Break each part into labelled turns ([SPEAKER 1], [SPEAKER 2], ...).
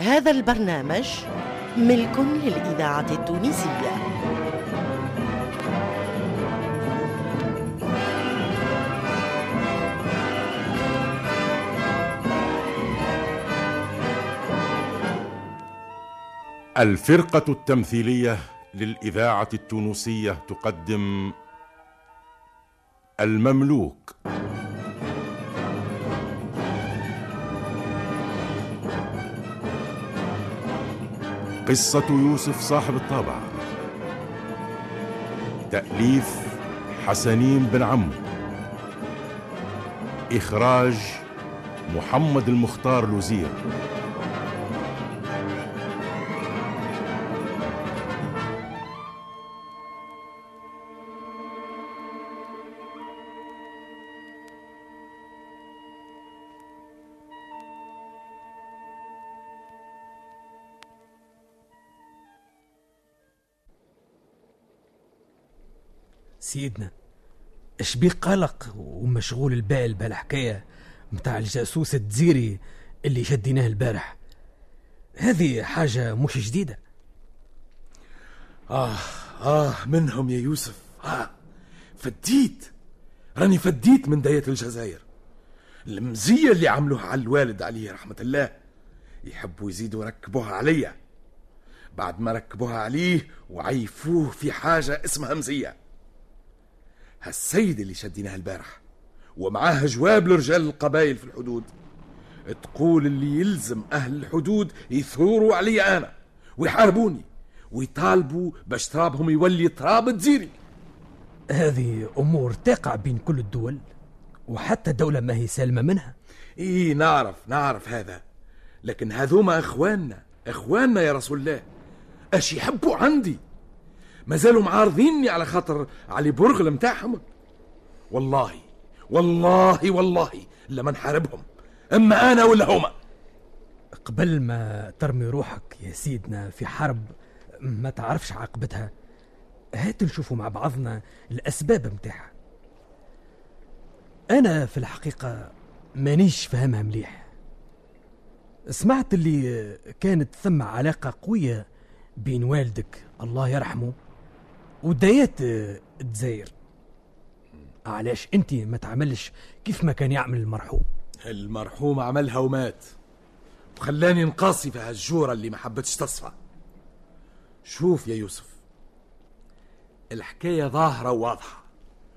[SPEAKER 1] هذا البرنامج ملك للإذاعة التونسية.
[SPEAKER 2] الفرقة التمثيلية للإذاعة التونسية تقدم المملوك. قصة يوسف صاحب الطابع. تأليف حسنين بن عمو إخراج محمد المختار لوزير.
[SPEAKER 3] سيدنا اش بيه قلق ومشغول البال بالحكاية متاع الجاسوس الدزيري اللي شديناه البارح؟ هذه حاجة مش جديدة.
[SPEAKER 4] آه آه منهم يا يوسف. آه فديت راني فديت من داية الجزائر. المزية اللي عملوها على الوالد عليه رحمة الله يحبوا يزيدوا يركبوها عليا. بعد ما ركبوها عليه وعيفوه في حاجة اسمها مزية. هالسيد اللي شديناه البارح ومعاه جواب لرجال القبائل في الحدود. تقول اللي يلزم أهل الحدود يثوروا علي أنا ويحاربوني ويطالبوا باش ترابهم يولي تراب تزيري.
[SPEAKER 3] هذه أمور تقع بين كل الدول وحتى الدولة ما هي سالمة منها.
[SPEAKER 4] إيه نعرف نعرف هذا. لكن هذوما إخواننا إخواننا يا رسول الله أش يحبوا عندي؟ ما زالوا معارضيني على خاطر علي برغل متاعهم. والله والله والله لما نحاربهم أما أنا ولا هما.
[SPEAKER 3] قبل ما ترمي روحك يا سيدنا في حرب ما تعرفش عاقبتها؟ هات نشوفوا مع بعضنا الأسباب متاعها. أنا في الحقيقة مانيش فاهمها مليح. سمعت اللي كانت ثم علاقة قوية بين والدك الله يرحمه ودايات الجزائر. علاش انت ما تعملش كيف ما كان يعمل المرحوم؟
[SPEAKER 4] المرحوم عملها ومات. وخلاني نقاصي في هالجورة اللي ما حبتش تصفى. شوف يا يوسف الحكاية ظاهرة وواضحة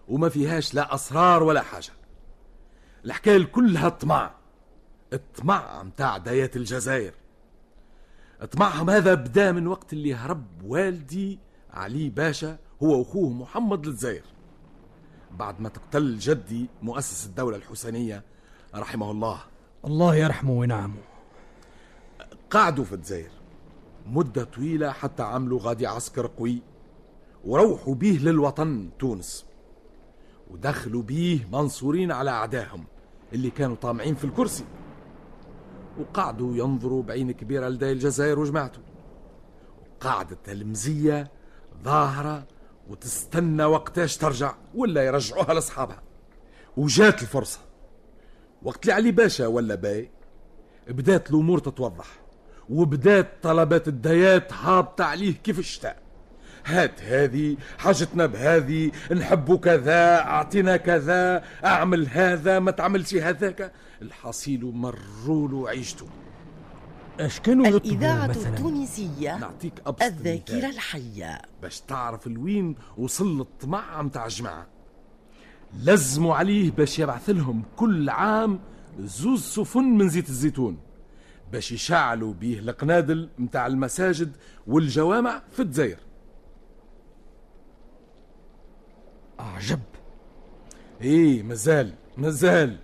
[SPEAKER 4] وما فيهاش لا أسرار ولا حاجة. الحكاية كلها طمع الطمع متاع دايات الجزائر. طمعهم هذا بدا من وقت اللي هرب والدي علي باشا هو واخوه محمد للجزائر بعد ما تقتل جدي مؤسس الدولة الحسينية رحمه الله.
[SPEAKER 3] الله يرحمه وينعمه.
[SPEAKER 4] قعدوا في الجزائر مدة طويلة حتى عملوا غادي عسكر قوي وروحوا بيه للوطن تونس. ودخلوا بيه منصورين على أعدائهم اللي كانوا طامعين في الكرسي. وقعدوا ينظروا بعين كبيرة لدى الجزائر وجماعته. وقعدت المزية ظاهرة وتستنى وقتاش ترجع ولا يرجعوها لأصحابها. وجات الفرصة. وقت اللي علي باشا ولا باي بدات الأمور تتوضح. وبدات طلبات الديات هابطة عليه كيف الشتاء. هات هذه حاجتنا بهذه نحبوا كذا أعطينا كذا أعمل هذا ما تعملش هذاك. الحصيل مروا له عيشته
[SPEAKER 3] اش كانوا
[SPEAKER 1] الإذاعة التونسية
[SPEAKER 4] نعطيك أبسط
[SPEAKER 1] الذاكرة
[SPEAKER 4] مثال.
[SPEAKER 1] الحية.
[SPEAKER 4] باش تعرف لوين وصل الطمع متاع الجماعة لزموا عليه باش يبعث لهم كل عام زوز سفن من زيت الزيتون. باش يشعلوا بيه القنادل متاع المساجد والجوامع في الجزائر.
[SPEAKER 3] أعجب.
[SPEAKER 4] إيه مازال مازال.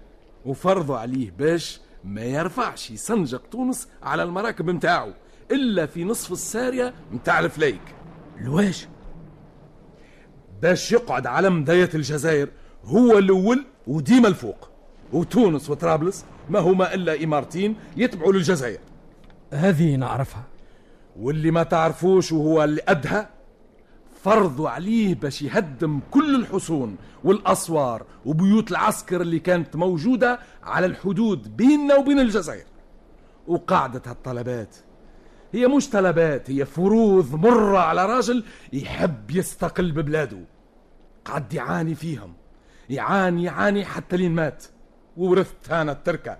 [SPEAKER 4] وفرضوا عليه باش ما يرفعش يسنجق تونس على المراكب متاعه إلا في نصف السارية متاع الفليك.
[SPEAKER 3] لواش
[SPEAKER 4] باش يقعد على مداية الجزائر هو الأول وديما الفوق. وتونس وطرابلس ما هما إلا إمارتين يتبعوا للجزائر.
[SPEAKER 3] هذه نعرفها.
[SPEAKER 4] واللي ما تعرفوش وهو اللي أدهى فرضوا عليه باش يهدم كل الحصون والأسوار وبيوت العسكر اللي كانت موجودة على الحدود بيننا وبين الجزائر. وقاعدة هالطلبات. هي مش طلبات هي فروض مرة على راجل يحب يستقل ببلاده. قعد يعاني فيهم. يعاني يعاني حتى لين مات. وورثت أنا التركة.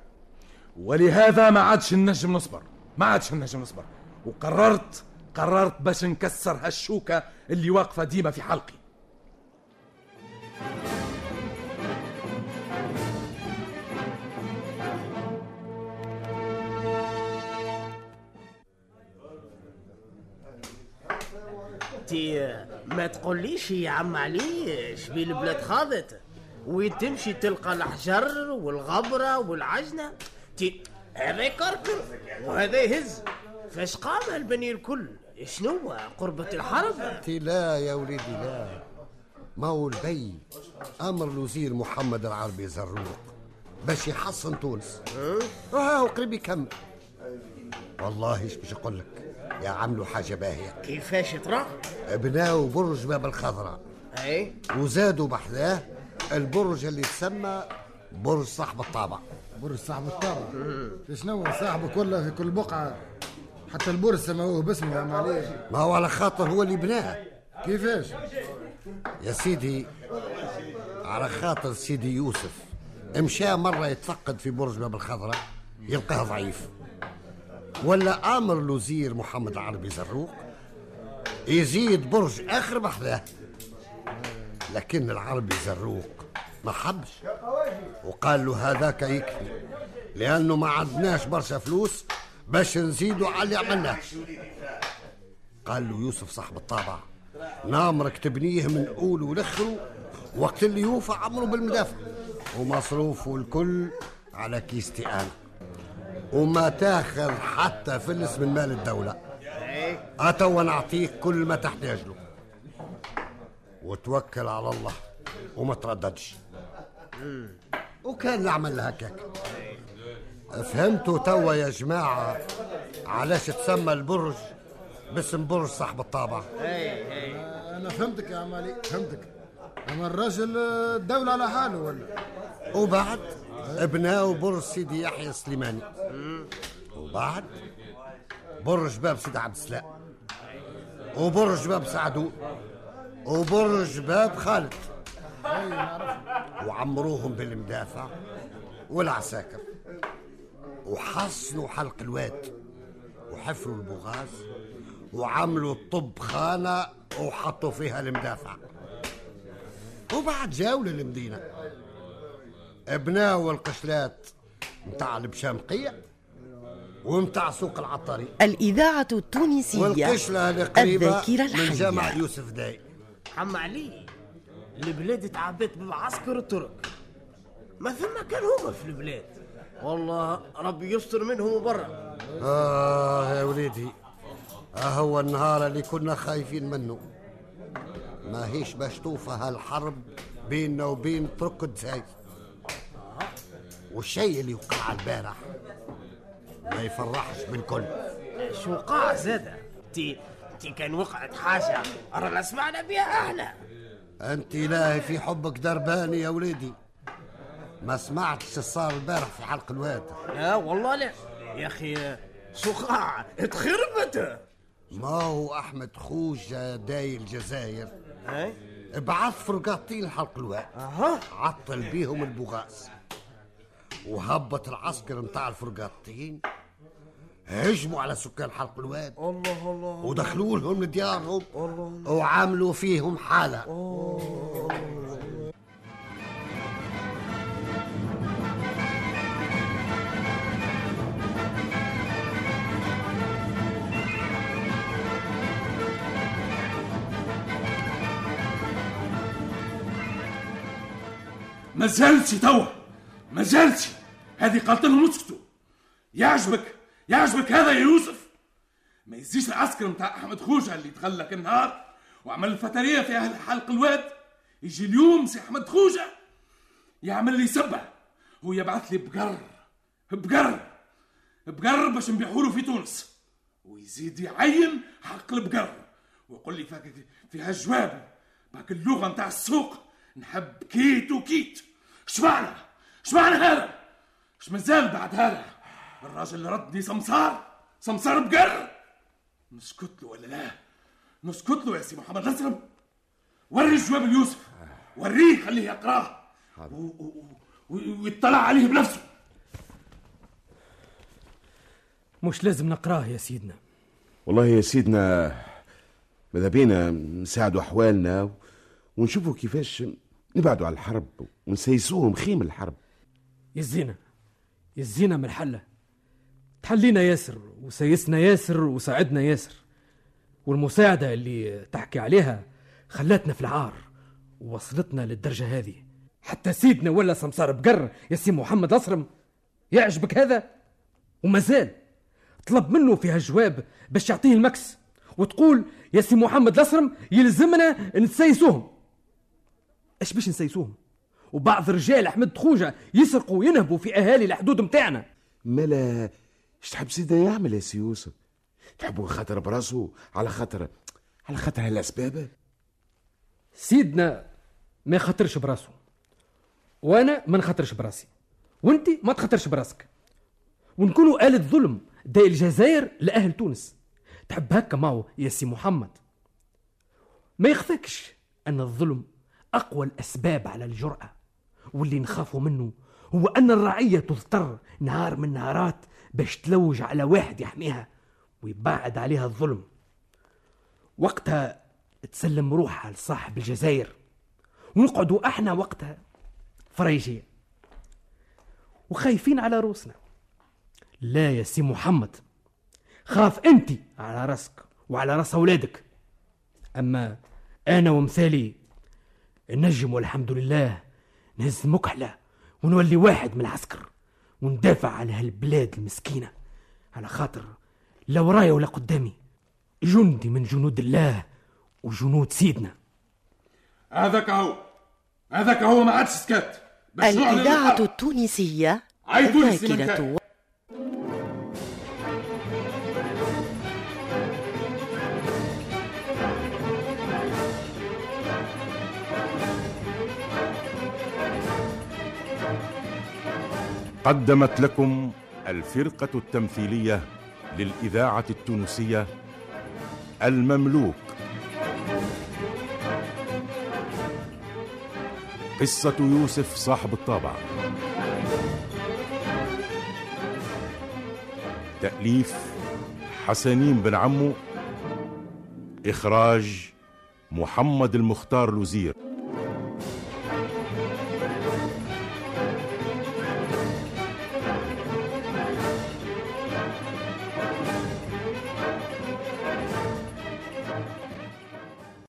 [SPEAKER 4] ولهذا ما عادش النجم نصبر. ما عادش النجم نصبر. وقررت قررت باش نكسر هالشوكة اللي واقفة ديما في حلقي.
[SPEAKER 5] تي ما تقوليش يا عم علي شبي البلاد خاضت. وين تمشي تلقى الحجر والغبرة والعجنة. تي هذا يكركر وهذا يهز. فاش قام البني الكل؟ شنو قربة الحرب؟
[SPEAKER 6] تي لا يا وليدي لا. ما هو البي؟ أمر الوزير محمد العربي زروق. باش يحصن تونس. أه؟ وقريب يكمل. والله إيش باش أقول لك؟ يا عملوا حاجة باهية.
[SPEAKER 5] كيفاش ترى
[SPEAKER 6] بناوا برج باب الخضراء.
[SPEAKER 5] أي؟
[SPEAKER 6] وزادوا بحذاه البرج اللي تسمى برج صاحب الطابع
[SPEAKER 7] برج صاحب الطابع شنو صاحبك ولا في كل بقعة؟ حتى البرج سموه باسمه يا معليش
[SPEAKER 6] ما هو على خاطر هو اللي بناه.
[SPEAKER 7] كيفاش؟
[SPEAKER 6] يا سيدي على خاطر سيدي يوسف مشى مرة يتفقد في برج باب الخضراء يلقاه ضعيف. ولا آمر الوزير محمد العربي زروق يزيد برج آخر بحذاه لكن العربي زروق ما حبش. وقال له هذاك يكفي لأنه ما عندناش برشا فلوس باش نزيدوا على اللي عملناه. قال له يوسف صاحب الطابع نامرك تبنيه من أوله لآخره وقت اللي يوفى عمره بالمدافع. ومصروفه الكل على كيستي أنا وما تاخذ حتى فلس من مال الدولة. أتوا نعطيك كل ما تحتاج له. وتوكل على الله وما ترددش. وكان العمل هكاك. فهمتوا توا يا جماعة علاش تسمى البرج باسم برج صاحب الطابع
[SPEAKER 7] أنا فهمتك يا عم علي فهمتك. أما الراجل الدولة على حاله ولا؟
[SPEAKER 6] وبعد بناوا برج سيدي يحيى السليماني وبعد برج باب سيدي عبد السلام. وبرج باب سعدون وبرج باب خالد. وعمروهم بالمدافع والعساكر. وحصنوا حلق الواد وحفروا البغاز وعملوا الطب خانة وحطوا فيها المدافع. وبعد جاوا للمدينة. بناوا القشلات متاع البشامقية ومتاع سوق العطاري.
[SPEAKER 1] الإذاعة التونسية
[SPEAKER 6] والقشلة القريبة من جامع يوسف داي.
[SPEAKER 5] عم علي البلاد تعبت بالعسكر الترك. ما ثم كان هما في البلاد. والله ربي يستر منهم برا
[SPEAKER 6] آه يا وليدي آه هو النهار اللي كنا خايفين منه. ما هيش باش توفى هالحرب بيننا وبين ترك الجزائر. والشيء اللي وقع البارح ما يفرحش بالكل
[SPEAKER 5] شو وقع زادة؟ تي تي كان وقعت حاجة رانا سمعنا بها إحنا
[SPEAKER 6] أنت لاهي في حبك درباني يا وليدي. ما سمعتش صار البارح في حلق الواد.
[SPEAKER 5] لا والله لا. يا أخي شو قاع تخربت
[SPEAKER 6] ما هو أحمد خوجة داي الجزائر؟
[SPEAKER 5] هاي
[SPEAKER 6] بعث فرقاطين حلق الواد.
[SPEAKER 5] أها.
[SPEAKER 6] عطل بيهم البغاز وهبط العسكر متاع الفرقاطين. هجموا على سكان حلق الواد.
[SPEAKER 5] الله الله
[SPEAKER 6] ودخلوا لهم لديارهم وعملوا فيهم حالة.
[SPEAKER 8] ما زالتش توا. ما زالتش. هذه قالت لهم اسكتوا يعجبك يعجبك هذا يا يوسف. ما يزيش العسكر متاع أحمد خوجة اللي تغلق النهار وعمل الفترية في أهل حلق الواد. يجي اليوم سي أحمد خوجة يعمل لي سبه هو يبعث لي بقر بقر بقر باش نبيعوا في تونس. ويزيد يعين حق البقر. ويقول لي فاك في هالجواب باك اللغة نتاع السوق. نحب كيت وكيت. اش معنى اش معنى هذا؟ اش مازال بعد هذا؟ الراجل اللي ردني سمسار؟ سمسار بقر؟ نسكت له ولا لا؟ نسكت له يا سي محمد الاسرم وري الجواب ليوسف وريه خليه يقرأه. ويطلع عليه بنفسه.
[SPEAKER 3] مش لازم نقرأه يا سيدنا.
[SPEAKER 9] والله يا سيدنا ماذا بينا؟ نساعدوا أحوالنا ونشوفوا كيفاش نبعدوا على الحرب ونسيسوهم خيم الحرب.
[SPEAKER 3] يزينا يزينا من الحلة. تحلينا ياسر وسيسنا ياسر وساعدنا ياسر. والمساعدة اللي تحكي عليها خلتنا في العار ووصلتنا للدرجة هذه. حتى سيدنا ولا سمسار بقر يا سي محمد الأصرم يعجبك هذا؟ ومازال طلب منه في هالجواب باش يعطيه المكس وتقول يا سي محمد الأصرم يلزمنا نسيسوهم. إيش باش نسيسوهم؟ وبعض رجال أحمد خوجة يسرقوا وينهبوا في أهالي الحدود متاعنا.
[SPEAKER 9] ملا إيش تحب سيدنا يعمل يا سي يوسف؟ تحبوا خاطر براسه على خاطر على خاطر هالاسباب
[SPEAKER 3] سيدنا ما يخاطرش براسه وأنا ما نخاطرش براسي. وانت ما تخاطرش براسك. ونكونوا آلة ظلم داي الجزائر لأهل تونس. تحب هكا ماو يا سي محمد؟ ما يخفاكش أن الظلم أقوى الأسباب على الجرأة. واللي نخافوا منه هو أن الرعية تضطر نهار من نهارات باش تلوج على واحد يحميها ويبعد عليها الظلم. وقتها تسلم روحها لصاحب الجزائر ونقعدوا إحنا وقتها فريجية. وخايفين على روسنا. لا يا سي محمد خاف انت على راسك وعلى راس اولادك. اما أنا ومثالي النجم والحمد لله. نهز مكحلة ونولي واحد من العسكر وندافع على هالبلاد المسكينة. على خاطر لا ورايا ولا قدامي. جندي من جنود الله وجنود سيدنا.
[SPEAKER 8] هذاك هو هذاك هو ما عادش سكت
[SPEAKER 1] الإذاعة. التونسية
[SPEAKER 8] عيطوا لي السلام
[SPEAKER 1] الذاكرة
[SPEAKER 2] قدمت لكم الفرقة التمثيلية للإذاعة التونسية المملوك. قصة يوسف صاحب الطابع. تأليف حسنين بن عمو. إخراج محمد المختار لوزير.